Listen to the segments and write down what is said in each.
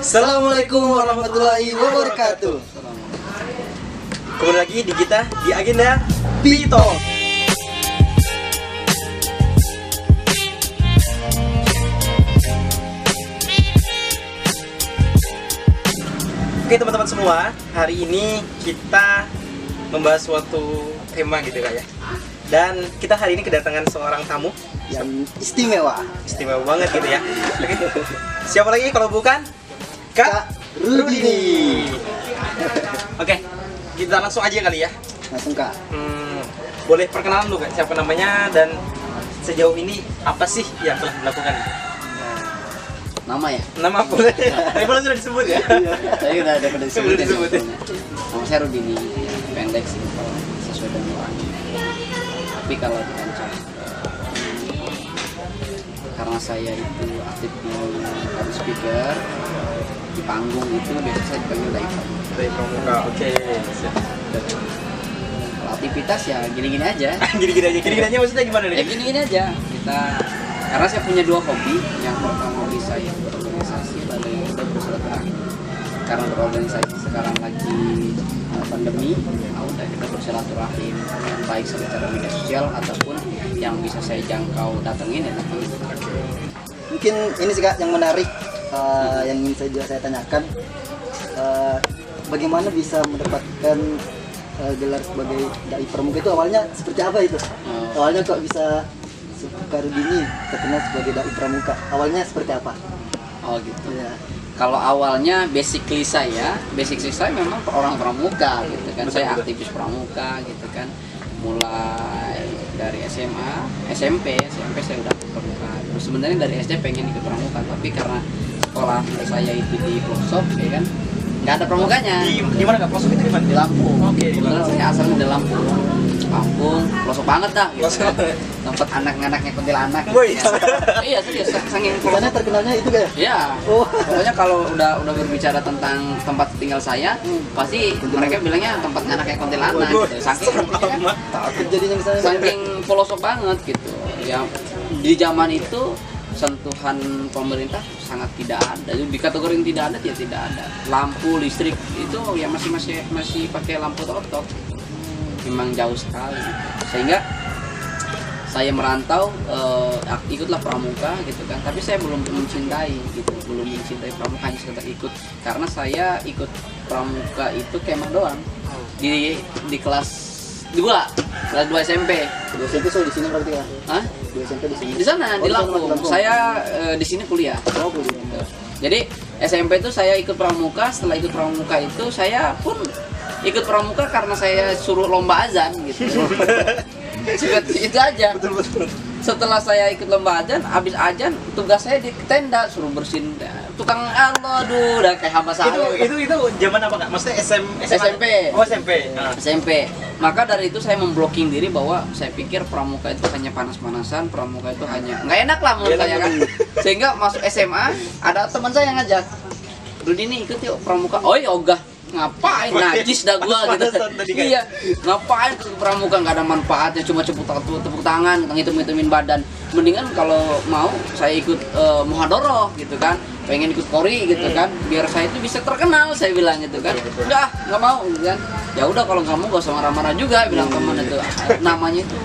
Assalamualaikum warahmatullahi wabarakatuh. Kembali lagi di kita di agenda Pito. Oke teman-teman semua, hari ini kita membahas suatu tema gitu kak ya. Dan kita hari ini kedatangan seorang tamu Yang istimewa. istimewa banget gitu ya. Siapa lagi kalau bukan Kak Rudini. Oke, kita langsung aja kali ya. Langsung kak. Hmm, boleh perkenalan dulu kak, siapa namanya dan sejauh ini apa sih yang telah dilakukan? Nama ya? Nama boleh, tapi boleh sudah disebut ya. Saya udah ada pada Sudah disebut ya. Nama saya Rudini, pendek sih kalau sesuai dengan orangnya. Tapi kalau di kancah karena saya itu aktif di public speaker di panggung itu biasanya saya dipanggil diver. Dari pramuka, oke. Kalau aktivitas ya gini-gini aja. Gini-gini aja, gini-gini aja maksudnya gimana ya nih? gini-gini aja kita karena saya punya dua hobi yang pertama hobi saya berorganisasi lalu yang kedua bersilaturahmi karena berorganisasi sekarang lagi pandemi nah udah kita bersilaturahmi baik secara media sosial ataupun yang bisa saya jangkau datengin ya mungkin ini sih kak yang menarik uh, yang ingin saya juga saya tanyakan uh, bagaimana bisa mendapatkan uh, gelar sebagai dai pramuka itu awalnya seperti apa itu awalnya kok bisa Karudini terkenal sebagai dai pramuka awalnya seperti apa Oh gitu. ya Kalau awalnya basically saya, basically saya memang orang pramuka gitu kan. Saya aktivis pramuka gitu kan. Mulai dari SMA, SMP, SMP saya udah pramuka. Terus sebenarnya dari SD pengen ikut pramuka, tapi karena sekolah saya itu di pelosok ya kan, nggak ada pramukanya. Di, di mana kak? Pelosok itu di mana? Di Lampung. Oke, di Kebetulan Lampung. saya asalnya di Lampung. Lampung, pelosok banget dah. Gitu kan. Tempat anak-anaknya kuntilanak. gitu. Woi. iya serius, saking di sana terkenalnya itu kayak Ya, Oh. pokoknya kalau udah udah berbicara tentang tempat tinggal saya, Hmm. pasti mereka bilangnya tempat anaknya kuntilanak. Waduh, Gitu. Saking ya kan, jadinya misalnya saking pelosok banget gitu. Ya di zaman itu sentuhan pemerintah sangat tidak ada. Dikategorin tidak ada ya tidak ada. Lampu listrik itu ya masih masih masih pakai lampu totok. Memang jauh sekali. Sehingga saya merantau ak- ikutlah pramuka gitu kan tapi saya belum mencintai gitu belum mencintai pramuka hanya sekedar ikut karena saya ikut pramuka itu kemah doang di di kelas 2 kelas 2 SMP dua SMP so di sini berarti kan Hah? dua SMP di sini? Di sana Oh, di Lampung. Saya eh, di sini kuliah. Oh kuliah. jadi SMP itu saya ikut pramuka setelah ikut pramuka itu saya pun ikut pramuka karena saya suruh lomba azan gitu. Seperti itu aja. Setelah saya ikut lomba azan habis azan tugas saya di tenda suruh bersihin tukang Allah aduh udah kayak hamba itu saya. Itu itu zaman apa kak? Maksudnya SM, SMA? SMP. Oh SMP. Nah. SMP maka dari itu saya memblocking diri bahwa saya pikir pramuka itu hanya panas-panasan pramuka itu hanya nggak enak lah menurut saya kan? sehingga masuk SMA ada teman saya yang ngajak Rudi ini ikut yuk pramuka. Oh iya ogah. Ngapain? Najis dah gua gitu. iya. Ngapain ke pramuka? Nggak ada manfaatnya cuma tepuk tepuk, tepuk tangan ngitung ngitungin badan. Mendingan kalau mau saya ikut eh, muhadoroh gitu kan pengen ikut kori gitu Hmm. kan biar saya itu bisa terkenal saya bilang gitu kan Betul, betul. udah nggak mau gitu kan ya udah kalau kamu gak usah marah-marah juga bilang teman itu namanya itu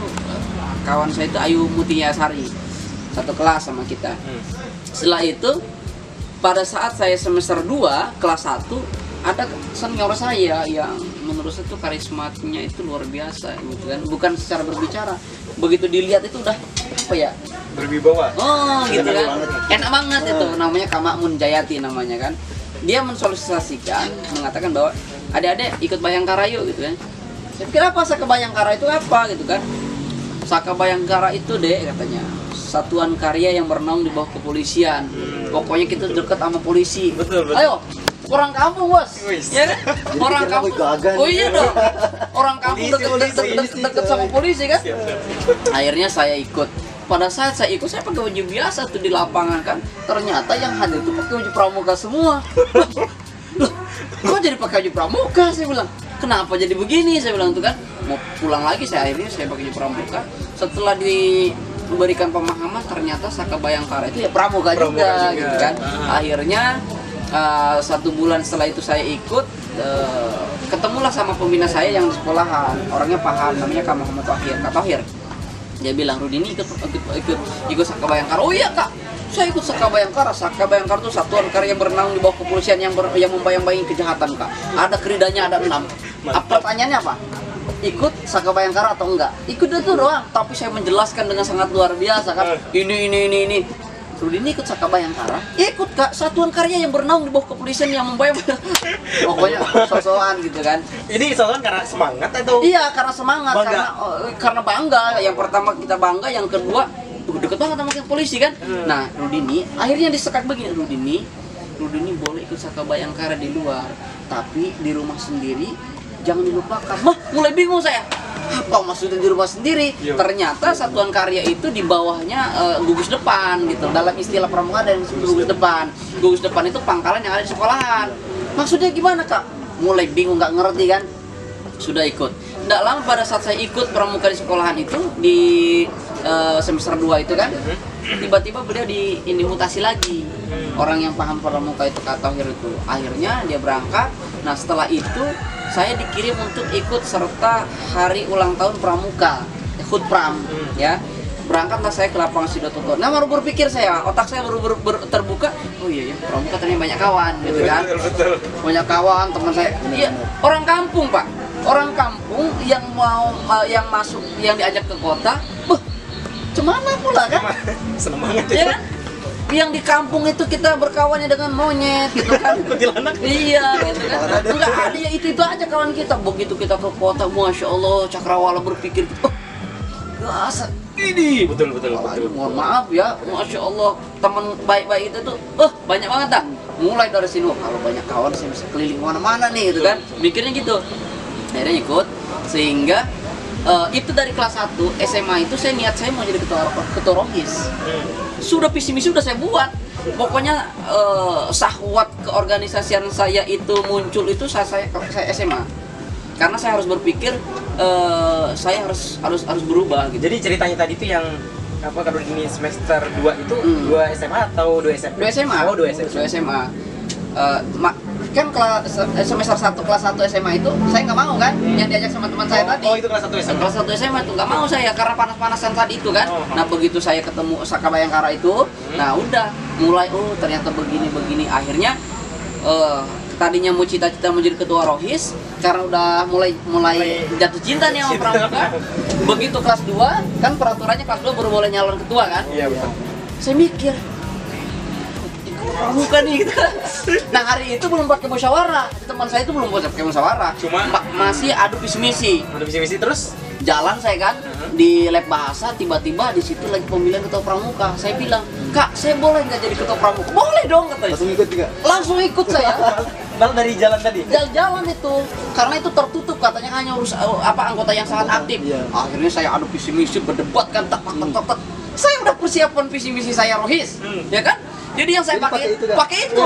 kawan saya itu Ayu Mutiasari satu kelas sama kita Hmm. setelah itu pada saat saya semester 2 kelas 1 ada senior saya yang menurut saya itu karismatnya itu luar biasa gitu kan bukan secara berbicara begitu dilihat itu udah apa ya Berwibawa. oh gitu kan banget. enak banget itu. Namanya Kamakmun Jayati namanya kan. Dia mensolisasikan mengatakan bahwa adik-adik ikut Bayangkara yuk gitu kan. Saya pikir apa Saka Bayangkara itu apa gitu kan. Saka Bayangkara itu deh katanya. Satuan karya yang bernaung di bawah kepolisian. Pokoknya kita dekat sama polisi. Betul, betul. ayo orang kampung bos. Ya kan? orang kampung. oh iya dong. Orang kampung deket deket, deket, deket sama polisi kan? Akhirnya saya ikut pada saat saya ikut saya pakai baju biasa tuh di lapangan kan? Ternyata yang hadir tuh pakai baju pramuka semua. Loh, kok jadi pakai baju pramuka? Saya bilang kenapa jadi begini? Saya bilang tuh kan. Mau pulang lagi saya akhirnya saya pakai baju pramuka. Setelah diberikan pemahaman ternyata Saka Bayangkara itu ya pramuka, Pramuka juga, juga. gitu kan. Ah. akhirnya eh, satu bulan setelah itu saya ikut eh, ketemulah sama pembina saya yang di sekolahan. Orangnya paham namanya Kak Muhammad Wahir Kak Tohir dia bilang Rudi ini ikut ikut ikut ikut Saka Bayangkara. Oh iya kak. Saya ikut Saka Bayangkara. Saka Bayangkara itu satuan karya berenang di bawah kepolisian yang ber, yang membayang-bayangi kejahatan kak. Ada keridanya ada enam. Apa pertanyaannya apa ikut Saka Bayangkara atau enggak? Ikut itu doang tapi saya menjelaskan dengan sangat luar biasa kan ini ini ini ini Rudi ini ikut Saka Bayangkara ikut kak satuan karya yang berenang di bawah kepolisian yang membayang pokoknya sosokan gitu kan Ini soalnya karena semangat atau Iya, karena semangat, Bangga. karena oh, karena bangga. Yang pertama kita bangga, yang kedua deket banget sama polisi kan. Hmm. Nah, Rudini akhirnya disekat begini, Rudini, Rudini boleh ikut Saka Bayangkara di luar, tapi di rumah sendiri jangan dilupakan. Mah, mulai bingung saya. Apa maksudnya di rumah sendiri? Iya. Ternyata satuan karya itu di bawahnya eh, gugus depan gitu. Dalam istilah pramuka ada yang disebut gugus depan. Gugus depan itu pangkalan yang ada di sekolahan. Maksudnya gimana kak? Mulai bingung nggak ngerti kan? sudah ikut. Tidak lama pada saat saya ikut pramuka di sekolahan itu di eh, semester 2 itu kan, tiba-tiba beliau di ini mutasi lagi. Orang yang paham pramuka itu kata Tohir itu. Akhirnya dia berangkat. Nah setelah itu saya dikirim untuk ikut serta hari ulang tahun pramuka, Hut Pram, ya. Berangkatlah saya ke lapangan Sidototo. Nah baru berpikir saya, otak saya baru ber- ber- terbuka. Oh iya ya, pramuka ternyata banyak kawan, gitu kan banyak kawan teman saya iya orang kampung pak orang kampung yang mau yang masuk yang diajak ke kota Beuh, cemana pula kan seneng banget ya kan yang di kampung itu kita berkawannya dengan monyet gitu kan Kuntilanak. iya gitu kan enggak ada ya itu itu aja kawan kita begitu kita ke kota masya allah cakrawala berpikir oh gasa ini Betul betul Wah, betul. mohon maaf ya, masya Allah teman baik-baik itu tuh, eh banyak banget dah. Mulai dari sini, wah, kalau banyak kawan saya bisa keliling ke mana-mana nih, gitu kan? Mikirnya gitu. Akhirnya ikut, sehingga eh, itu dari kelas 1 SMA itu saya niat saya mau jadi ketua ketua rohis. Sudah visi misi udah saya buat. Pokoknya eh, sahwat keorganisasian saya itu muncul itu saya saya, saya SMA. Karena saya harus berpikir eh, saya harus harus harus berubah gitu. Jadi ceritanya tadi itu yang apa kalau ini semester 2 itu Hmm. dua SMA atau dua SMP? Dua SMA. Oh, dua SMA. Dua SMA. Ma- kan kelas eh, semester 1 kelas 1 SMA itu saya nggak mau kan yang diajak sama teman saya Oh, tadi. oh, itu kelas 1 SMA. Kelas 1 SMA itu nggak mau saya karena panas-panasan tadi itu kan. Oh. Nah, begitu saya ketemu Saka Bayangkara itu, nah udah mulai oh ternyata begini begini akhirnya eh tadinya mau cita-cita mau jadi ketua rohis karena udah mulai mulai jatuh cinta nih sama pramuka begitu kelas 2 kan peraturannya kelas 2 baru boleh nyalon ketua kan Iya betul. saya mikir pramuka nih gitu kan nah hari itu belum pakai musyawarah. Teman saya itu belum pakai musyawarah. Cuma- Ma- masih adu visi misi Ada visi-visi terus? jalan saya kan Mhm. di lab bahasa tiba-tiba di situ lagi pemilihan ketua pramuka. Saya bilang kak saya boleh nggak jadi ketua pramuka? Boleh dong katanya. Langsung ikut juga? Langsung ikut saya. Bal dari jalan tadi. jalan-jalan itu. Karena itu tertutup katanya hanya urus uh, apa anggota yang sangat aktif. Iya. akhirnya saya adu visi misi berdebat kan tak tak tak tak, tak. saya udah persiapan visi misi saya rohis. Hmm. ya kan jadi yang saya pakai pakai itu pakai itu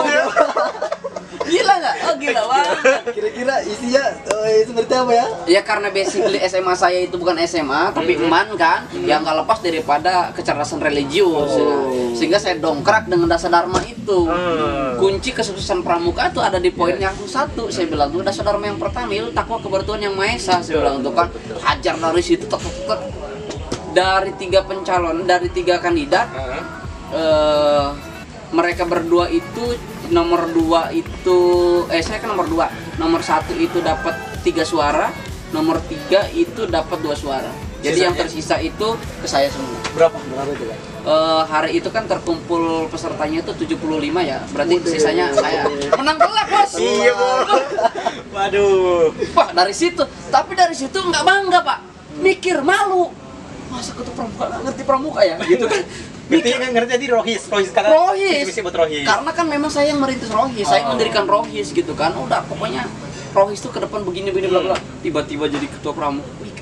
gila nggak? Oh gila banget kira-kira isinya eh, seperti apa ya? Ya karena basically SMA saya itu bukan SMA tapi eman kan yang nggak lepas daripada kecerdasan religius ya. sehingga saya dongkrak dengan dasar dharma itu. Hmm. kunci kesuksesan pramuka itu ada di poin yang satu. Saya bilang tuh dasar dharma yang pertama itu takwa kebertuhan yang maha esa. Saya bilang tuh kan. hajar dari situ tek, tek, tek. dari tiga pencalon dari tiga kandidat Heeh. eh mereka berdua itu nomor dua itu eh saya kan nomor dua nomor satu itu dapat tiga suara nomor tiga itu dapat dua suara jadi yang Sisanya? tersisa itu ke saya semua Berapa? berapa itu kan Eh, hari itu kan terkumpul pesertanya itu 75 ya berarti Waduh. sisanya saya menang telak bos Iya, Bu. Waduh. Wah dari situ tapi dari situ nggak bangga pak mikir malu masa ketua pramuka nggak ngerti pramuka ya gitu kan Ngerti nggak ngerti tadi rohis, rohis karena Rohis. buat rohis. Karena kan memang saya yang merintis Rohis, saya Oh. mendirikan Rohis gitu kan. Udah pokoknya Rohis tuh ke depan begini begini bla bla. Tiba-tiba jadi ketua pramuka. Wih,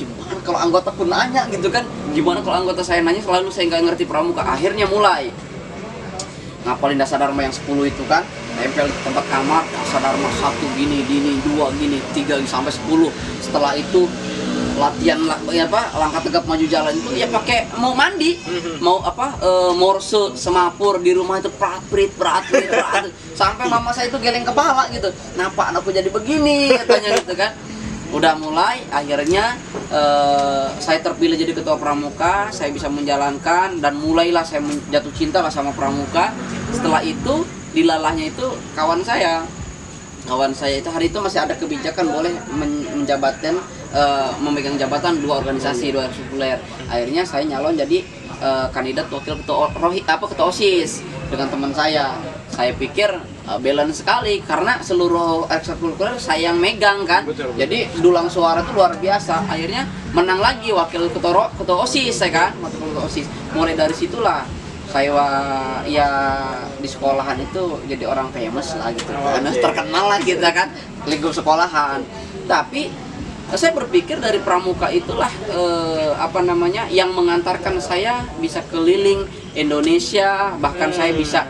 gimana kalau anggota pun nanya gitu kan? Gimana kalau anggota saya nanya selalu saya nggak ngerti pramuka. Akhirnya mulai ngapalin dasar dharma yang 10 itu kan tempel di tempat kamar dasar dharma satu gini gini dua gini tiga sampai 10 setelah itu latihan la- ya apa langkah tegap maju jalan itu ya pakai mau mandi. Mau apa eh, morse semapur di rumah itu prat prit prat prat mama saya itu geleng kepala gitu. Kenapa anakku jadi begini katanya gitu kan. Udah mulai akhirnya eh, saya terpilih jadi ketua pramuka saya bisa menjalankan dan mulailah saya jatuh cinta lah sama pramuka. Setelah itu dilalahnya itu kawan saya. Kawan saya itu hari itu masih ada kebijakan boleh men- menjabatkan eh, memegang jabatan dua organisasi dua populer akhirnya saya nyalon jadi eh, kandidat wakil ketua rohi apa ketua osis dengan teman saya. Saya pikir eh, balance sekali karena seluruh ekstrakurikuler saya yang megang kan. Betul, betul. jadi dulang suara itu luar biasa. Akhirnya menang lagi wakil ketua ketua osis saya kan? Wakil ketua osis. Mulai dari situlah saya ya di sekolahan itu jadi orang famous lah gitu. Oh, karena oke. terkenal lah kita kan. Lingkup sekolahan. Tapi saya berpikir dari pramuka itulah eh, apa namanya yang mengantarkan saya bisa keliling Indonesia bahkan saya Hmm. bisa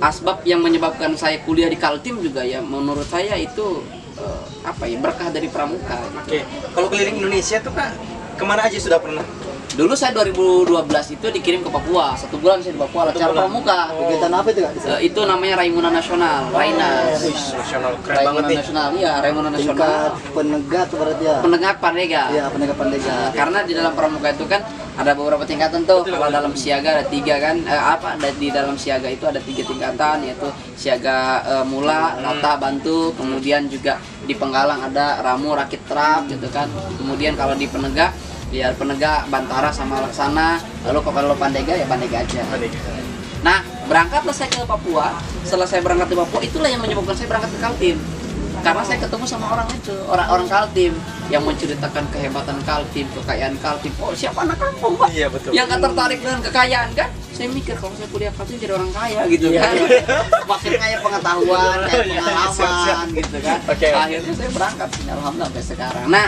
asbab yang menyebabkan saya kuliah di Kaltim juga ya menurut saya itu eh, apa ya berkah dari pramuka gitu. Oke, kalau keliling Indonesia tuh kak ke mana aja sudah pernah? Dulu saya 2012 itu dikirim ke Papua satu bulan saya di Papua acara pramuka Kegiatan apa itu kak? Eh, itu namanya Raimuna Nasional Rainas Wih, nasional keren banget Raimuna nih. Nasional iya Raimuna Nasional Tingkat penegak berarti ya? penegak Pandega Iya, penegak pandega. Nah, karena di dalam pramuka itu kan ada beberapa tingkatan tuh. Betul, Kalau betul. dalam siaga ada tiga kan, eh, apa? Ada di dalam siaga itu ada tiga tingkatan, yaitu siaga eh, mula, rata, bantu. Kemudian juga di penggalang ada ramu, rakit, trap, gitu kan. Kemudian kalau di penegak, ya penegak, bantara sama laksana. Lalu kalau pandega ya pandega aja. Nah, berangkatlah saya ke Papua. Setelah saya berangkat ke Papua, itulah yang menyebabkan saya berangkat ke Kaltim. Karena saya ketemu sama orang itu, orang-orang Kaltim yang menceritakan kehebatan Kaltim, kekayaan Kaltim. Oh, siapa anak kampung, Pak? Iya, betul. Yang nggak tertarik dengan kekayaan kan? Saya mikir kalau saya kuliah Kaltim jadi orang kaya gitu Iya. kan. Makin kaya pengetahuan, kaya Iya, pengalaman gitu kan. Oke. Akhirnya saya berangkat sih, alhamdulillah sampai sekarang. Nah,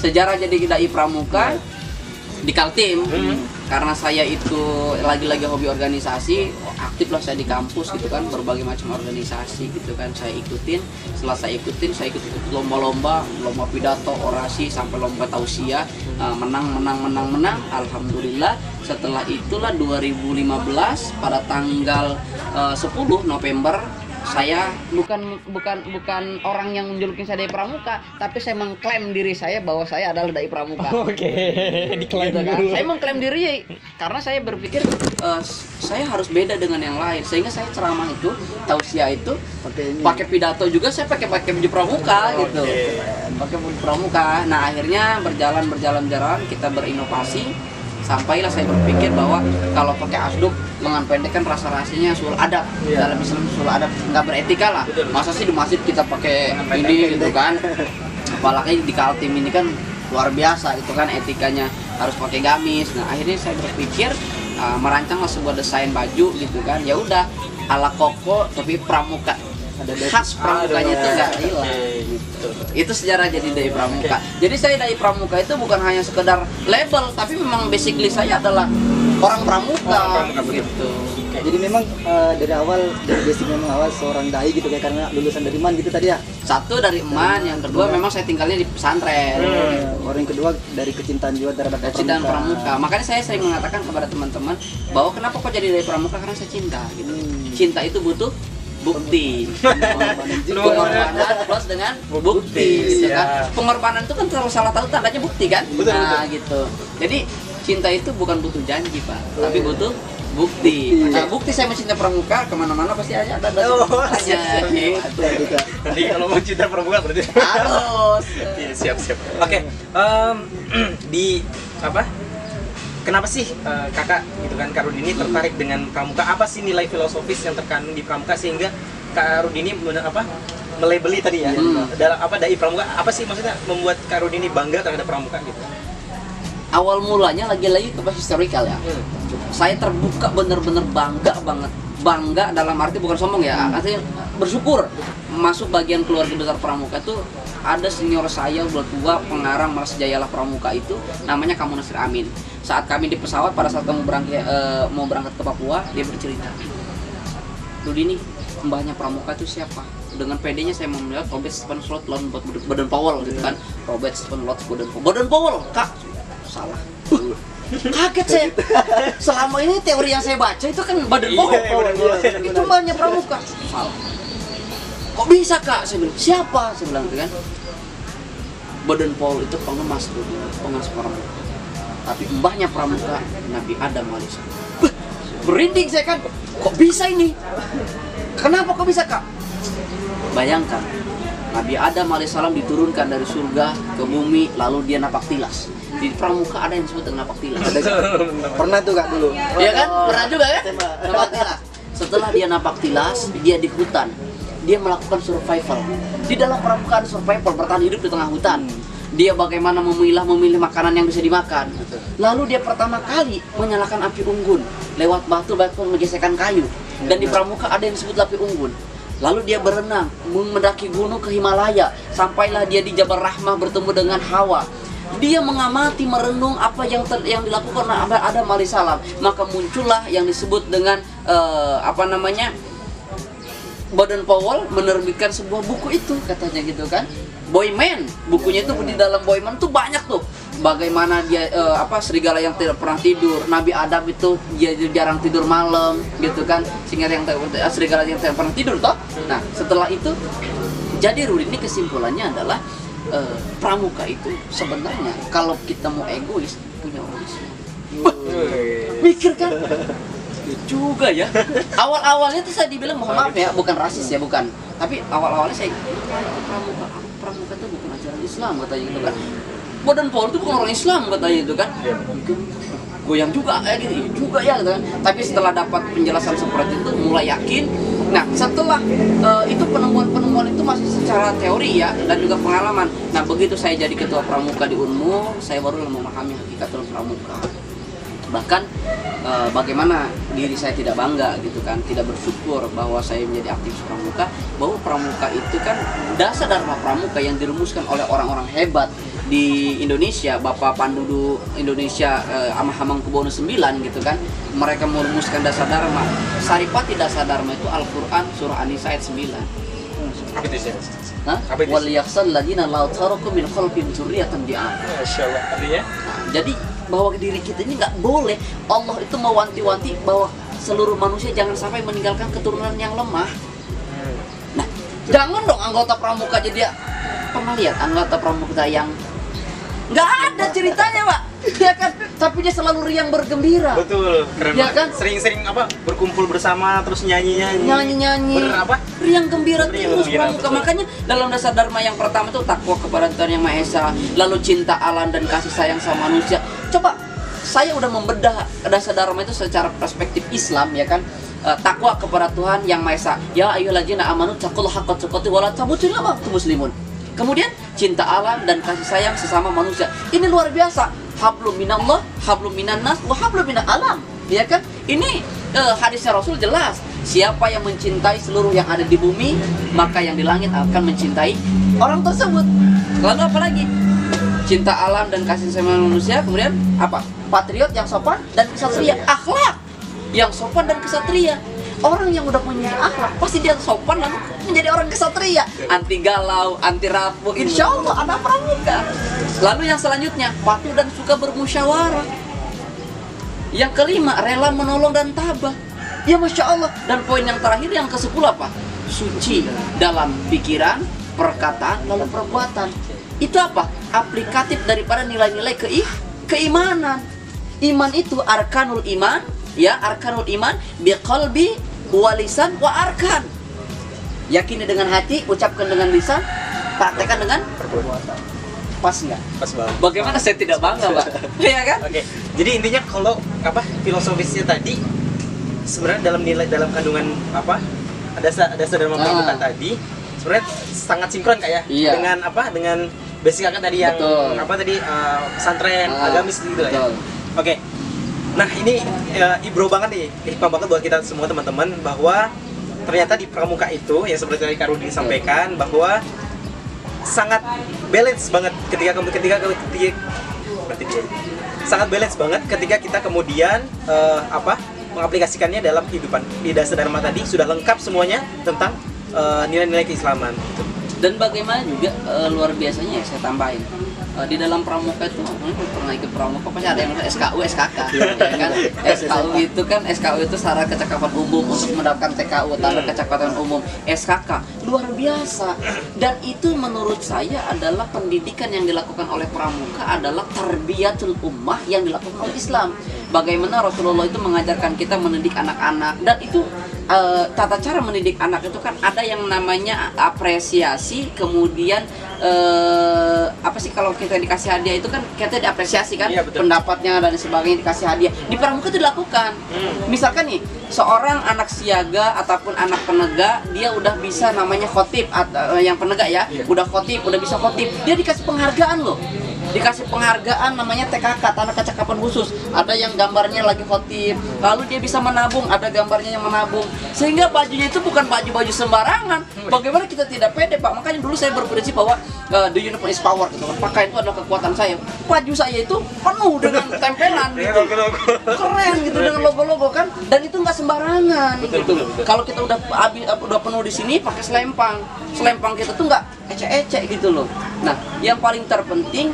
sejarah jadi dai pramuka di Kaltim. Hmm. karena saya itu lagi-lagi hobi organisasi aktif lah saya di kampus gitu kan berbagai macam organisasi gitu kan saya ikutin. Setelah saya ikutin saya ikut lomba-lomba lomba pidato orasi sampai lomba tausiah. Uh, menang menang menang menang. Alhamdulillah setelah itulah 2015 pada tanggal uh, 10 November saya bukan bukan bukan orang yang menjulukin saya dari pramuka tapi saya mengklaim diri saya bahwa saya adalah dai pramuka Oke, diklaim gitu kan. dulu. Saya mengklaim diri karena saya berpikir eh, saya harus beda dengan yang lain sehingga saya ceramah itu tausiah itu Pakai ini. pakai pidato juga saya pakai pakai baju pramuka gitu Oke. pakai baju pramuka nah akhirnya berjalan berjalan jalan kita berinovasi sampailah saya berpikir bahwa kalau pakai asduk lengan pendek kan rasa rasanya sul adab Iya. dalam Islam sul adab nggak beretika lah Betul. masa sih di masjid kita pakai ini gitu kan apalagi di Kaltim ini kan luar biasa itu kan etikanya harus pakai gamis nah akhirnya saya berpikir uh, merancanglah sebuah desain baju gitu kan ya udah ala koko tapi pramuka. Khas pramukanya itu nggak hilang gitu. itu sejarah jadi dari pramuka jadi saya dari pramuka itu bukan hanya sekedar label tapi memang basically saya adalah orang pramuka, Orang pramuka, gitu Jadi memang eh, dari awal dari basic memang awal seorang dai gitu kayak karena lulusan dari man gitu tadi ya. satu dari eman yang kedua memang saya tinggalnya di pesantren Eh, Orang yang kedua dari kecintaan jiwa terhadap cinta pramuka. Makanya saya sering mengatakan kepada teman-teman bahwa kenapa kok jadi dari pramuka karena saya cinta gitu. Hmm. Cinta itu butuh bukti. Pengorbanan plus dengan bukti gitu Siap. kan. Pengorbanan itu kan kalau salah tahu tandanya bukti kan? Nah, gitu. Jadi cinta itu bukan butuh janji, Pak, tapi butuh bukti. Bukti. Nah, bukti saya mencintai pramuka ke mana-mana pasti aja ada ada Oh, siap, siap. gitu. Nanti kalau mau cinta pramuka berarti. Harus. Iya, siap siap. Oke, di apa? Kenapa sih eh, kakak gitu kan Kak Rudini tertarik dengan pramuka? Apa sih nilai filosofis yang terkandung di pramuka sehingga Kak Rudini apa melebeli tadi ya Hmm. dalam apa dai pramuka? Apa sih maksudnya membuat Kak Rudini bangga terhadap pramuka gitu? Awal mulanya lagi-lagi ke historical ya. Hmm. saya terbuka bener-bener bangga banget bangga dalam arti bukan sombong ya artinya bersyukur masuk bagian keluarga besar pramuka itu ada senior saya udah tua pengarang Mas Jayalah Pramuka itu namanya Kamu Nasir Amin. Saat kami di pesawat pada saat kamu berangkat eh, mau berangkat ke Papua dia bercerita Rudi nih mbahnya Pramuka itu siapa? Dengan PD-nya saya mau melihat Robert Stephen Slot lawan buat Baden Powell gitu kan. Robert Stephen Slot Baden Powell. Baden Powell kak? Salah. Kaget saya. Selama ini teori yang saya baca itu kan badan Iya, iya, Powell. itu banyak pramuka. Salah kok bisa kak? Saya bilang siapa? Saya bilang gitu kan. Badan Paul itu pengemas tuh pengemas pramuka. Tapi mbahnya pramuka Nabi Adam alaihissalam. Wah, merinding saya kan. Kok bisa ini? Kenapa kok bisa kak? Bayangkan Nabi Adam alaihissalam diturunkan dari surga ke bumi lalu dia napak tilas. Di pramuka ada yang disebut dengan napak tilas. Pernah tuh kak dulu. Iya kan? Pernah juga kan? Napak tilas. Setelah dia napak tilas, dia di hutan. Dia melakukan survival. Di dalam permukaan survival bertahan hidup di tengah hutan. Dia bagaimana memilah memilih makanan yang bisa dimakan. Lalu dia pertama kali menyalakan api unggun lewat batu batu menggesekkan kayu. Dan di pramuka ada yang disebut api unggun. Lalu dia berenang, mendaki gunung ke Himalaya, sampailah dia di Jabal Rahmah bertemu dengan Hawa. Dia mengamati, merenung apa yang ter- yang dilakukan oleh Adam alaihissalam. Maka muncullah yang disebut dengan eh, apa namanya Baden Powell menerbitkan sebuah buku itu katanya gitu kan. Boyman, bukunya itu di dalam Boyman tuh banyak tuh. Bagaimana dia eh, apa serigala yang tidak pernah tidur, Nabi Adam itu dia jarang tidur malam gitu kan. Sehingga yang eh, serigala yang tidak pernah tidur toh. Nah, setelah itu jadi Rudi ini kesimpulannya adalah eh, pramuka itu sebenarnya kalau kita mau egois punya Islam. Mikir kan? Ya juga ya. Awal-awalnya tuh saya dibilang mohon maaf ya, bukan rasis ya, bukan. Tapi awal-awalnya saya pramuka, pramuka itu bukan ajaran Islam katanya gitu kan. Badan Paul itu bukan orang Islam katanya itu kan. Goyang juga eh gitu, iya juga ya gitu kan. Tapi setelah dapat penjelasan seperti itu mulai yakin. Nah, setelah eh, itu penemuan-penemuan itu masih secara teori ya dan juga pengalaman. Nah, begitu saya jadi ketua pramuka di Unmu, saya baru memahami hakikatul pramuka bahkan eh, bagaimana diri saya tidak bangga gitu kan tidak bersyukur bahwa saya menjadi aktivis pramuka bahwa pramuka itu kan dasar dharma pramuka yang dirumuskan oleh orang-orang hebat di Indonesia Bapak Pandudu Indonesia eh, Amah Hamengkubuwono 9 gitu kan mereka merumuskan dasar dharma Saripati dasar dharma itu Al-Qur'an surah An-Nisa ayat 9 Apa itu? Hah? Wal yakhsal ladina la taraku min khalfihim dzurriyyatan di'am Masya Allah. Artinya? Nah, jadi bahwa diri kita ini nggak boleh Allah itu mewanti-wanti bahwa seluruh manusia jangan sampai meninggalkan keturunan yang lemah. Nah, jangan dong anggota pramuka jadi pernah lihat anggota pramuka yang nggak ada ceritanya pak, ya kan? Tapi dia selalu riang bergembira, Betul. Keren banget. kan? Sering-sering apa? Berkumpul bersama terus nyanyi-nyanyi. nyanyi-nyanyi, Ber apa? riang gembira Riang terus gembira, pramuka. betul. Makanya dalam dasar dharma yang pertama itu takwa kepada Tuhan yang Maha Esa, lalu cinta alam dan kasih sayang sama manusia. Coba saya udah membedah dasar dharma itu secara perspektif Islam ya kan. Eh, takwa kepada Tuhan yang Maha Esa. Ya ayyuhalladzina amanu taqullaha haqqa tuqatih wa la tamutunna illa muslimun. Kemudian cinta alam dan kasih sayang sesama manusia. Ini luar biasa. Hablum minallah, hablum minannas, wa hablum minal alam. Ya kan? Ini eh, hadisnya Rasul jelas. Siapa yang mencintai seluruh yang ada di bumi, maka yang di langit akan mencintai orang tersebut. Lalu apa lagi? Cinta alam dan kasih sayang manusia. Kemudian apa? Patriot yang sopan dan kesatria. Akhlak yang sopan dan kesatria. Orang yang udah punya akhlak pasti dia sopan lalu menjadi orang kesatria. Anti galau, anti rapuh. Insya Allah anak pramuka. Lalu yang selanjutnya patuh dan suka bermusyawarah. Yang kelima rela menolong dan tabah. Ya masya Allah. Dan poin yang terakhir yang ke sepuluh apa? Suci dalam pikiran, perkataan, lalu perbuatan. Itu apa? Aplikatif daripada nilai-nilai keih keimanan. Iman itu arkanul iman, ya arkanul iman biqalbi walisan wa arkan. Yakini dengan hati, ucapkan dengan lisan, praktekkan dengan Perbuatan. pas nggak? Pas banget. Bagaimana saya tidak bangga, Pak? Iya kan? Oke, jadi intinya kalau apa filosofisnya tadi sebenarnya dalam nilai dalam kandungan apa ada ada pramuka Ah. tadi sebenarnya sangat sinkron kayak Iya. dengan apa dengan basic kakak tadi yang Betul. apa tadi uh, pesantren Ah, agamis gitu lah ya. Oke, nah ini uh, ibro banget nih, hikmah banget buat kita semua teman-teman bahwa ternyata di pramuka itu yang seperti tadi Karudi sampaikan bahwa sangat balance banget ketika ketika ketika berarti dia sangat balance banget ketika kita kemudian eh, apa mengaplikasikannya dalam kehidupan di dasar dharma tadi sudah lengkap semuanya tentang nilai-nilai keislaman gitu. Dan bagaimana juga eh, luar biasanya ya saya tambahin. Eh, di dalam pramuka itu hmm, pernah ikut pramuka pasti ada yang SKU SKK ya kan? SKU itu kan SKU itu syarat kecakapan umum untuk mendapatkan TKU tanda kecakapan umum SKK luar biasa. Dan itu menurut saya adalah pendidikan yang dilakukan oleh pramuka adalah tarbiyatul ummah yang dilakukan oleh Islam bagaimana Rasulullah itu mengajarkan kita mendidik anak-anak. Dan itu eh, tata cara mendidik anak itu kan ada yang namanya apresiasi kemudian eh, apa sih kalau kita dikasih hadiah itu kan kita diapresiasi kan Iya, betul. pendapatnya dan sebagainya dikasih hadiah. Di pramuka itu dilakukan. Misalkan nih seorang anak siaga ataupun anak penegak dia udah bisa namanya khotib atau yang penegak ya Iya. udah khotib udah bisa khotib dia dikasih penghargaan loh dikasih penghargaan namanya TKK tanah kecakapan khusus. Ada yang gambarnya lagi khotib. Lalu dia bisa menabung ada gambarnya yang menabung. Sehingga bajunya itu bukan baju-baju sembarangan. Bagaimana kita tidak pede pak? Makanya dulu saya berprinsip bahwa uh, the uniform is power gitu. Kan pakaian itu adalah kekuatan saya. Baju saya itu penuh dengan tempelan gitu. Keren gitu dengan logo-logo kan? Dan itu nggak sembarangan gitu. kalau kita udah habis udah penuh di sini pakai selempang. Selempang kita tuh nggak ecek-ecek gitu loh. Nah yang paling terpenting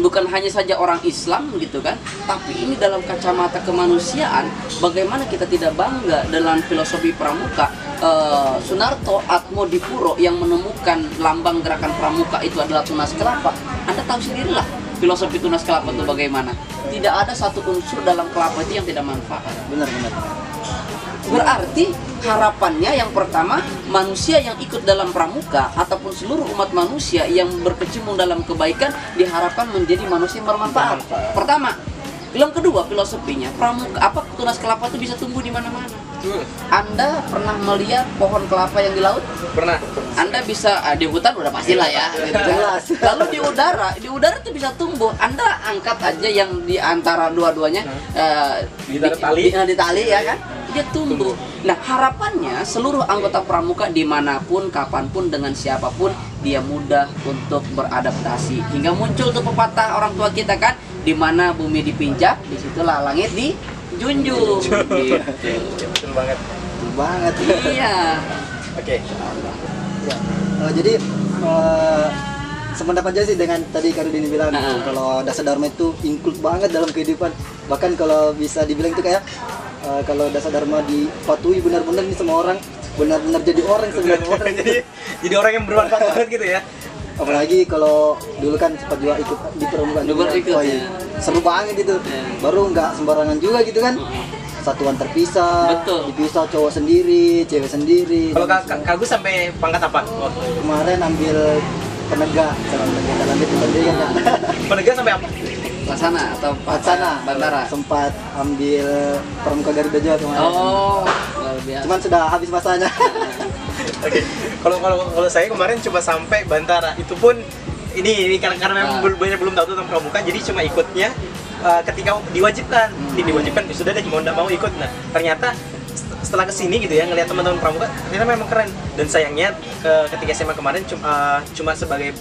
bukan hanya saja orang Islam gitu kan tapi ini dalam kacamata kemanusiaan bagaimana kita tidak bangga dalam filosofi pramuka Eh, Sunarto Atmodipuro yang menemukan lambang gerakan pramuka itu adalah tunas kelapa. Anda tahu sendirilah filosofi tunas kelapa itu bagaimana. Tidak ada satu unsur dalam kelapa itu yang tidak manfaat. Benar benar Berarti harapannya yang pertama manusia yang ikut dalam pramuka ataupun seluruh umat manusia yang berkecimpung dalam kebaikan diharapkan menjadi manusia yang bermanfaat. Pertama, yang kedua filosofinya pramuka apa tunas kelapa itu bisa tumbuh di mana-mana. Anda pernah melihat pohon kelapa yang di laut? Pernah. Anda bisa ah, di hutan udah pastilah ya. gitu. Jelas. Lalu di udara, di udara itu bisa tumbuh. Anda angkat aja yang di antara dua-duanya eh, Di antara tali. di, di tali ya kan? Dia tumbuh. Nah harapannya seluruh anggota pramuka di mana pun, kapan pun, dengan siapa pun dia mudah untuk beradaptasi hingga muncul tuh pepatah orang tua kita kan, di mana bumi dipinjak, di situlah langit dijunjung. gitu. Betul banget. betul banget Iya. Oke. Ya. Eh, jadi eh, sependapat aja sih dengan tadi Karudini bilang Nah. kalau dasar dharma itu include banget dalam kehidupan bahkan kalau bisa dibilang itu kayak eh, kalau dasar dharma dipatuhi benar-benar nih semua orang benar-benar jadi orang sebenarnya orang jadi jadi orang yang bermanfaat banget gitu ya. apalagi kalau dulu kan sempat juga ikut di perempuan Dulu ikut, ya. seru banget itu Ya. baru nggak sembarangan juga gitu kan satuan terpisah Betul. dipisah cowok sendiri cewek sendiri Kalau Kak Kak- Kak Agus sampai pangkat apa? Waktu kemarin ambil penegak sama penegak dalam itu kan Penegak sampai apa? Laksana atau Laksana Bandara. sempat ambil pramuka Garuda juga kemarin Oh, luar biasa. cuman sudah habis masanya Oke. Kalau kalau kalau saya kemarin cuma sampai Bantara. Itu pun ini ini karena karena memang Ah. belum banyak belum tahu tentang pramuka jadi cuma ikutnya uh, ketika diwajibkan. Ini diwajibkan ya sudah deh mau nggak mau ikut. Nah, ternyata set- setelah ke sini gitu ya ngelihat teman-teman pramuka ternyata memang keren dan sayangnya ke- ketika SMA kemarin cuma uh, cuma sebagai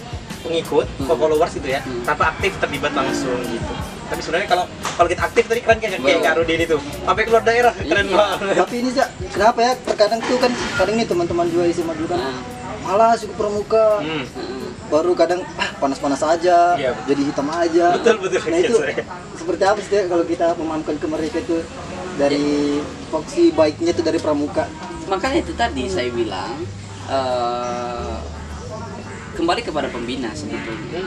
pengikut Hmm. followers gitu ya Hmm. tanpa aktif terlibat langsung gitu tapi sebenarnya kalau kalau kita aktif tadi keren kayak kayak. Kak Rudin itu sampai keluar daerah keren Iya. banget tapi ini sih kenapa ya terkadang tuh kan kadang nih teman-teman juga SMA dulu kan Ah. malas ikut pramuka Hmm. Mm. baru kadang ah panas-panas aja Iya, betul. jadi hitam aja Betul, betul. nah itu Iya, saya. seperti apa sih kalau kita memahamkan ke mereka itu dari foksi baiknya itu dari pramuka Makanya itu tadi saya bilang eh, kembali kepada pembina sebetulnya.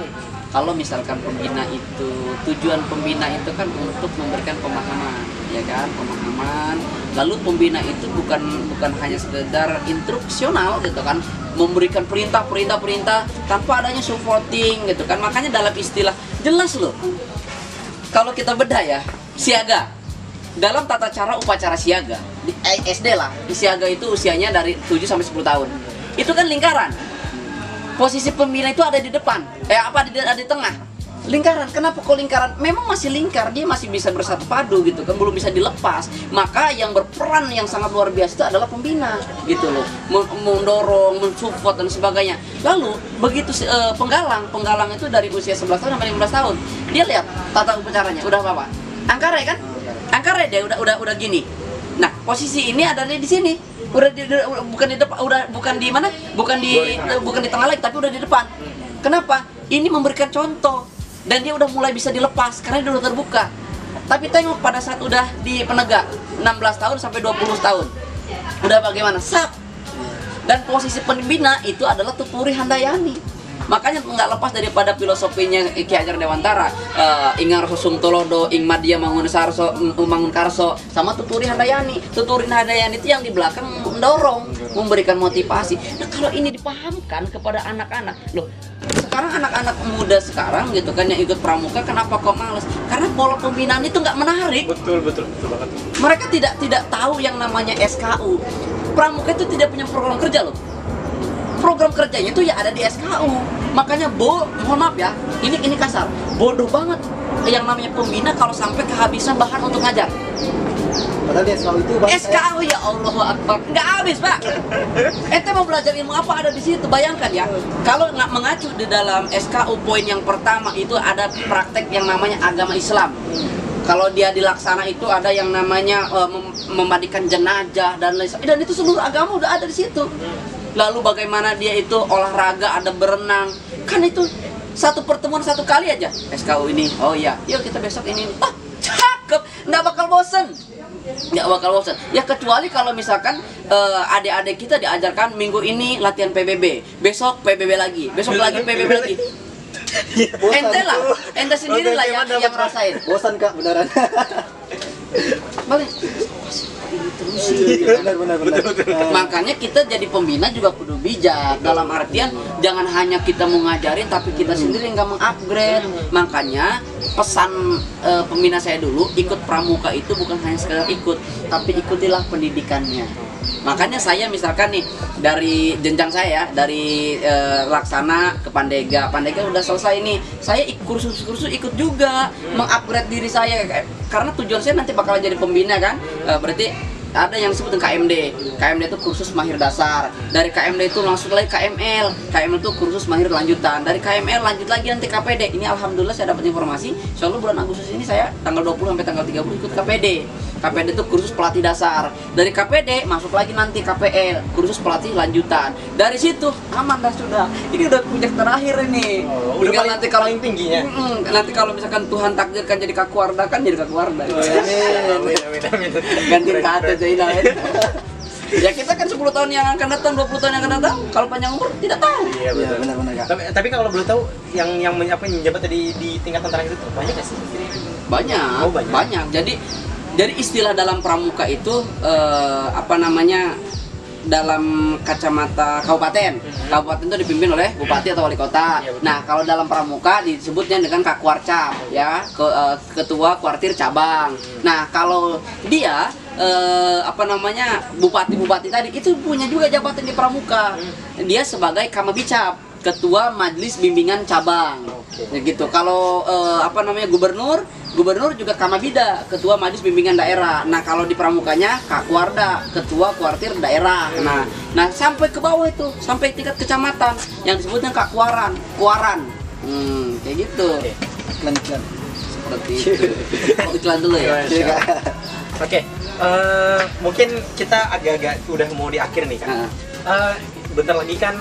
Kalau misalkan pembina itu tujuan pembina itu kan untuk memberikan pemahaman, ya kan, pemahaman. Lalu pembina itu bukan bukan hanya sekedar instruksional gitu kan, memberikan perintah perintah perintah tanpa adanya supporting gitu kan. Makanya dalam istilah jelas loh. Kalau kita bedah ya, siaga. Dalam tata cara upacara siaga, di eh, SD lah, di siaga itu usianya dari 7 sampai 10 tahun. Itu kan lingkaran posisi pembina itu ada di depan. Eh apa di ada di tengah? Lingkaran. Kenapa kok lingkaran? Memang masih lingkar dia masih bisa bersatu padu gitu kan belum bisa dilepas. Maka yang berperan yang sangat luar biasa itu adalah pembina gitu loh. Men- mendorong mensupport dan sebagainya. Lalu begitu eh, penggalang penggalang itu dari usia 11 tahun sampai 15 tahun dia lihat tata upacaranya udah apa pak angkare kan? Angkare dia udah udah udah gini. Nah posisi ini ada di sini udah di, bukan di depan udah bukan di mana? Bukan di bukan di tengah lagi tapi udah di depan. Kenapa? Ini memberikan contoh. Dan dia udah mulai bisa dilepas karena dia udah terbuka. Tapi tengok pada saat udah di penegak 16 tahun sampai 20 tahun. Udah bagaimana? Sak dan posisi pembina itu adalah Tuturi Handayani makanya nggak lepas daripada filosofinya Ki Hajar Dewantara uh, Ingar Susung Tolodo Ing Madia Mangun Sarso Mangun Karso sama Tuturi Handayani. Tuturi Handayani itu yang di belakang mendorong memberikan motivasi. Nah kalau ini dipahamkan kepada anak-anak loh sekarang anak-anak muda sekarang gitu kan yang ikut pramuka kenapa kok males? Karena pola pembinaan itu nggak menarik. Betul betul betul banget. Mereka tidak tidak tahu yang namanya SKU pramuka itu tidak punya program kerja loh program kerjanya itu ya ada di SKU makanya bo mohon maaf ya ini ini kasar. Bodoh banget yang namanya pembina kalau sampai kehabisan bahan untuk ngajar. Padahal di SKU itu Bang, SKU ya Allah Akbar. Nggak habis pak. Ente mau belajar ilmu apa ada di situ? Bayangkan ya kalau nggak mengacu di dalam SKU poin yang pertama itu ada praktek yang namanya agama Islam. Kalau dia dilaksana itu ada yang namanya eh, mem- memandikan jenazah dan lain sebagainya. dan itu seluruh agama udah ada di situ lalu bagaimana dia itu olahraga ada berenang. Kan itu satu pertemuan satu kali aja. SKU ini oh iya. Yuk kita besok ini. Oh cakep. Nggak bakal bosen. Nggak bakal bosan ya kecuali kalau misalkan eh, adik-adik kita diajarkan minggu ini latihan PBB besok PBB lagi. Besok lagi PBB lagi. Bosan. ente lah. ente sendiri lah yang, yang ngerasain Bosan kak beneran. balik ini benar benar benar. Eh, makanya kita jadi pembina juga kudu bijak. Dalam artian jangan hanya kita mau ngajarin tapi kita sendiri nggak mengupgrade. Makanya pesan eh, pembina saya dulu ikut pramuka itu bukan hanya sekedar ikut tapi ikutilah pendidikannya. Makanya saya misalkan nih dari jenjang saya dari eh, laksana ke pandega. Pandega udah selesai nih. Saya kursus-kursus ikut juga mengupgrade diri saya. Karena tujuan saya nanti bakal jadi pembina kan. Eh, berarti ada yang disebut dengan KMD. KMD itu kursus mahir dasar. Dari KMD itu langsung lagi KML. KML itu kursus mahir lanjutan. Dari KML lanjut lagi nanti KPD. Ini alhamdulillah saya dapat informasi. Soalnya bulan Agustus ini saya tanggal 20 sampai tanggal 30 ikut KPD. KPD itu kursus pelatih dasar. Dari KPD masuk lagi nanti KPL, kursus pelatih lanjutan. Dari situ aman dah sudah. Ini udah puncak terakhir ini. Oh, udah paling- nanti kalau paling tingginya. Mm-mm. nanti kalau misalkan Tuhan takdirkan jadi kakuarda kan jadi kakuarda. Amin, amin, amin. ganti kata Zainal ya. ya kita kan 10 tahun yang akan datang 20 tahun yang akan datang. Kalau panjang umur tidak tahu. Iya betul. benar benar kak. Tapi, tapi kalau belum tahu yang yang apa yang menjabat tadi di tingkatan terakhir itu banyak nggak sih? banyak. Oh, banyak. jadi jadi istilah dalam pramuka itu eh, apa namanya dalam kacamata kabupaten. Kabupaten itu dipimpin oleh bupati atau wali kota. Iya, nah kalau dalam pramuka disebutnya dengan kakwarcap ya. Eh, ketua kuartir cabang. Nah kalau dia eh, apa namanya bupati-bupati tadi itu punya juga jabatan di pramuka dia sebagai kamabicap ketua majelis bimbingan cabang Oke. Ya gitu. Kalau eh, apa namanya gubernur, gubernur juga kamabida, ketua majelis bimbingan daerah. Nah, kalau di pramukanya Kakwarda, ketua kuartir daerah. Nah, nah sampai ke bawah itu, sampai tingkat kecamatan yang disebutnya Kakwaran, Kuaran. Hmm, kayak gitu. Oke. Iklan. Seperti itu. Oh, iklan dulu ya. Iya, Iya, Eh, mungkin kita agak-agak udah mau di akhir nih kan. Nah, Eh, bentar lagi kan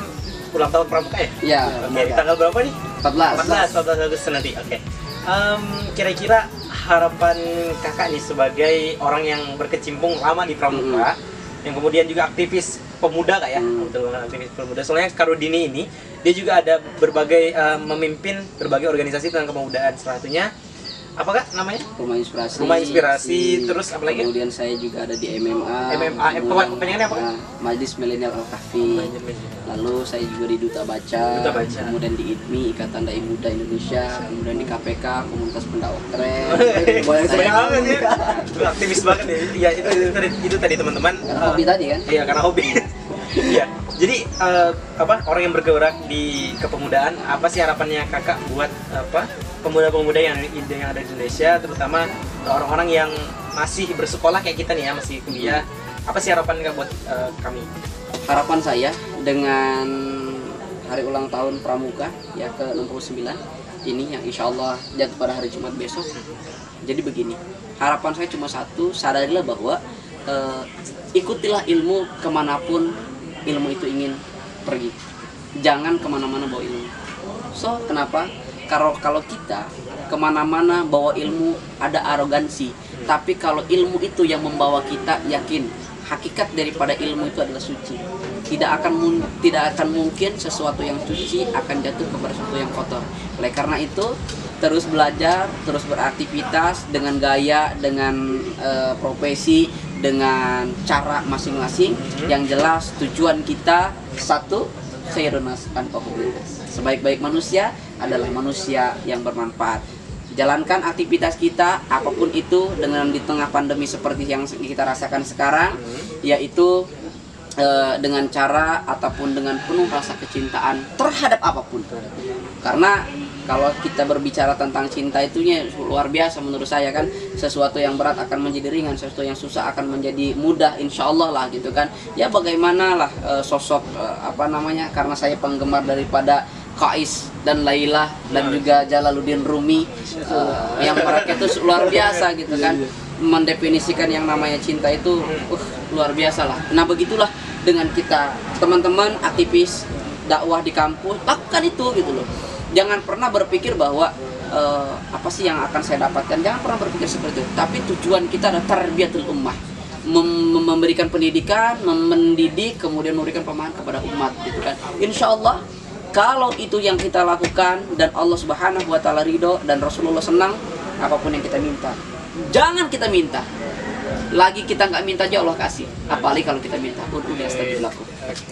ulang tahun pramuka ya? ya, Oke, tanggal berapa nih? 14. 14, 14 Agustus nanti. Oke. Em, kira-kira harapan kakak nih sebagai orang yang berkecimpung lama di pramuka, yang kemudian juga aktivis pemuda kak ya, Hmm. betul banget aktivis pemuda. Soalnya Karudini ini dia juga ada berbagai em, memimpin berbagai organisasi tentang kepemudaan. Salah satunya apa kak namanya? Rumah inspirasi. Rumah Inspirasi, terus apa lagi? Kemudian saya juga ada di MMA. MMA, eh, kepanjangannya apa? nah, Majelis Milenial Al Kafi. Lalu saya juga di Duta Baca, Duta Baca. kemudian di IDMI, Ikatan Dai Muda Indonesia, kemudian di KPK, Komunitas Pendakwah Keren. Banyak banget ya. Aktivis banget ya. Iya itu, itu, tadi itu tadi teman-teman. Karena Eh, hobi tadi kan? Iya karena hobi. Iya. Jadi eh, apa orang yang bergerak di kepemudaan apa sih harapannya kakak buat apa pemuda-pemuda yang yang ada di Indonesia terutama orang-orang yang masih bersekolah kayak kita nih ya masih kuliah apa sih harapan kak buat eh, kami? Harapan saya dengan hari ulang tahun Pramuka ya ke 69 ini yang insya Allah jatuh pada hari Jumat besok. Jadi begini, harapan saya cuma satu, sadarilah bahwa eh, ikutilah ilmu ke mana pun ilmu itu ingin pergi. Jangan ke mana-mana bawa ilmu. So kenapa? Kalau kalau kita ke mana-mana bawa ilmu ada arogansi. Tapi kalau ilmu itu yang membawa kita yakin hakikat daripada ilmu itu adalah suci. Tidak akan tidak akan mungkin sesuatu yang suci akan jatuh kepada sesuatu yang kotor. Oleh karena itu terus belajar, terus beraktivitas dengan gaya, dengan eh, profesi, dengan cara masing-masing. Yang jelas tujuan kita satu khairunas tanpa komunitas. Sebaik-baik manusia adalah manusia yang bermanfaat. Jalankan aktivitas kita apa pun itu dengan di tengah pandemi seperti yang kita rasakan sekarang, yaitu eh, dengan cara ataupun dengan penuh rasa kecintaan terhadap apa pun. Karena kalau kita berbicara tentang cinta itunya luar biasa menurut saya kan sesuatu yang berat akan menjadi ringan sesuatu yang susah akan menjadi mudah insya Allah lah gitu kan ya bagaimana lah eh, sosok eh, apa namanya karena saya penggemar daripada Kais dan Laila dan juga Jalaluddin Rumi eh, yang mereka itu luar biasa gitu kan. Mendefinisikan yang namanya cinta itu uh, luar biasa lah. Nah begitulah dengan kita. Teman-teman aktivis dakwah di kampus lakukan itu gitu loh. Jangan pernah berpikir bahwa eh, apa sih yang akan saya dapatkan. Jangan pernah berpikir seperti itu. Tapi tujuan kita adalah tarbiyatul ummah. Mem- mem- memberikan pendidikan mendidik kemudian memberikan pemahaman kepada umat gitu kan. Insya Allah kalau itu yang kita lakukan dan Allah subhanahu wa ta'ala ridho dan Rasulullah senang apa pun yang kita minta jangan kita minta lagi kita nggak minta aja Allah kasih apalagi kalau kita minta udah astajib lakum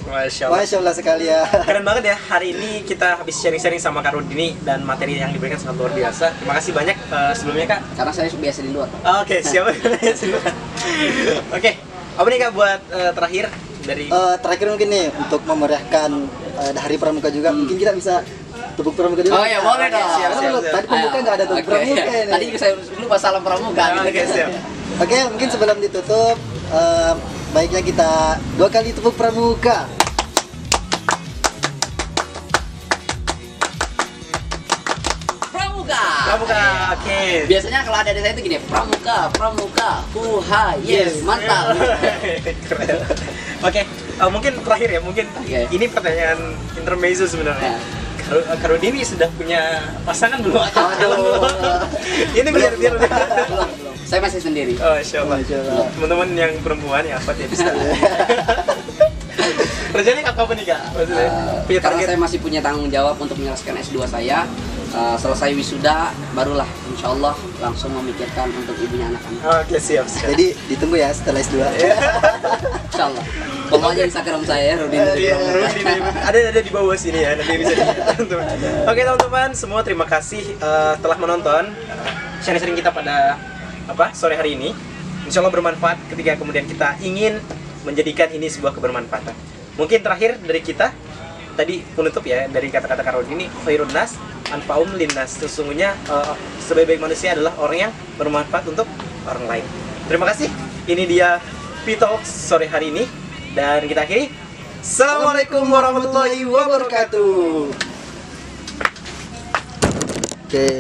Masya Allah. Masya Allah sekali ya. Keren banget ya hari ini kita habis sharing-sharing sama Kak Rudini dan materi yang diberikan sangat luar biasa. Terima kasih banyak eh, sebelumnya Kak. karena saya biasa di luar Oke, siap. Silakan. Oke, apa nih Kak buat eh, terakhir dari Eh, terakhir mungkin nih untuk memeriahkan eh, hari pramuka juga mungkin kita bisa tepuk pramuka dulu. Oh ya boleh dong. Siap, siap, siap. Tadi pramuka nggak ada tepuk Oke. pramuka ini. Tadi juga saya lupa salam pramuka. Oke, siap. Oke, mungkin sebelum ditutup, eh, baiknya kita dua kali tepuk pramuka. Pramuka. Oke. Biasanya kalau ada di saya itu gini, pramuka, pramuka, huha, yes, mantap. Keren. Oke, eh, mungkin terakhir ya, mungkin Oke. ini pertanyaan intermezzo sebenarnya. Ya. Karu- eh, Karudini sudah punya pasangan belum? Aduh. ini biar biar. belum, belum. Saya masih sendiri. Oh, insya Allah. Allah. Teman-teman yang perempuan ya apa ya bisa. Rencana kapan nih kak? Maksudnya Eh, punya karena target? saya masih punya tanggung jawab untuk menyelesaikan S2 saya. Eh, selesai wisuda, barulah insya Allah langsung memikirkan untuk ibunya anak-anak. Oke siap siap. Jadi ditunggu ya setelah S2. Insya Allah. Kalau aja Instagram saya, Rudin. Iya, Rudin, ada ada di bawah sini ya nanti bisa dilihat. Oke teman-teman semua terima kasih eh, telah menonton sharing-sharing kita pada apa sore hari ini. Insya Allah bermanfaat ketika kemudian kita ingin menjadikan ini sebuah kebermanfaatan. Mungkin terakhir dari kita tadi penutup ya dari kata-kata Karol ini khairun nas anfaum linnas sesungguhnya eh, sebaik-baik manusia adalah orang yang bermanfaat untuk orang lain. Terima kasih. Ini dia P-Talks sore hari ini dan kita akhiri. Assalamualaikum warahmatullahi wabarakatuh. Oke.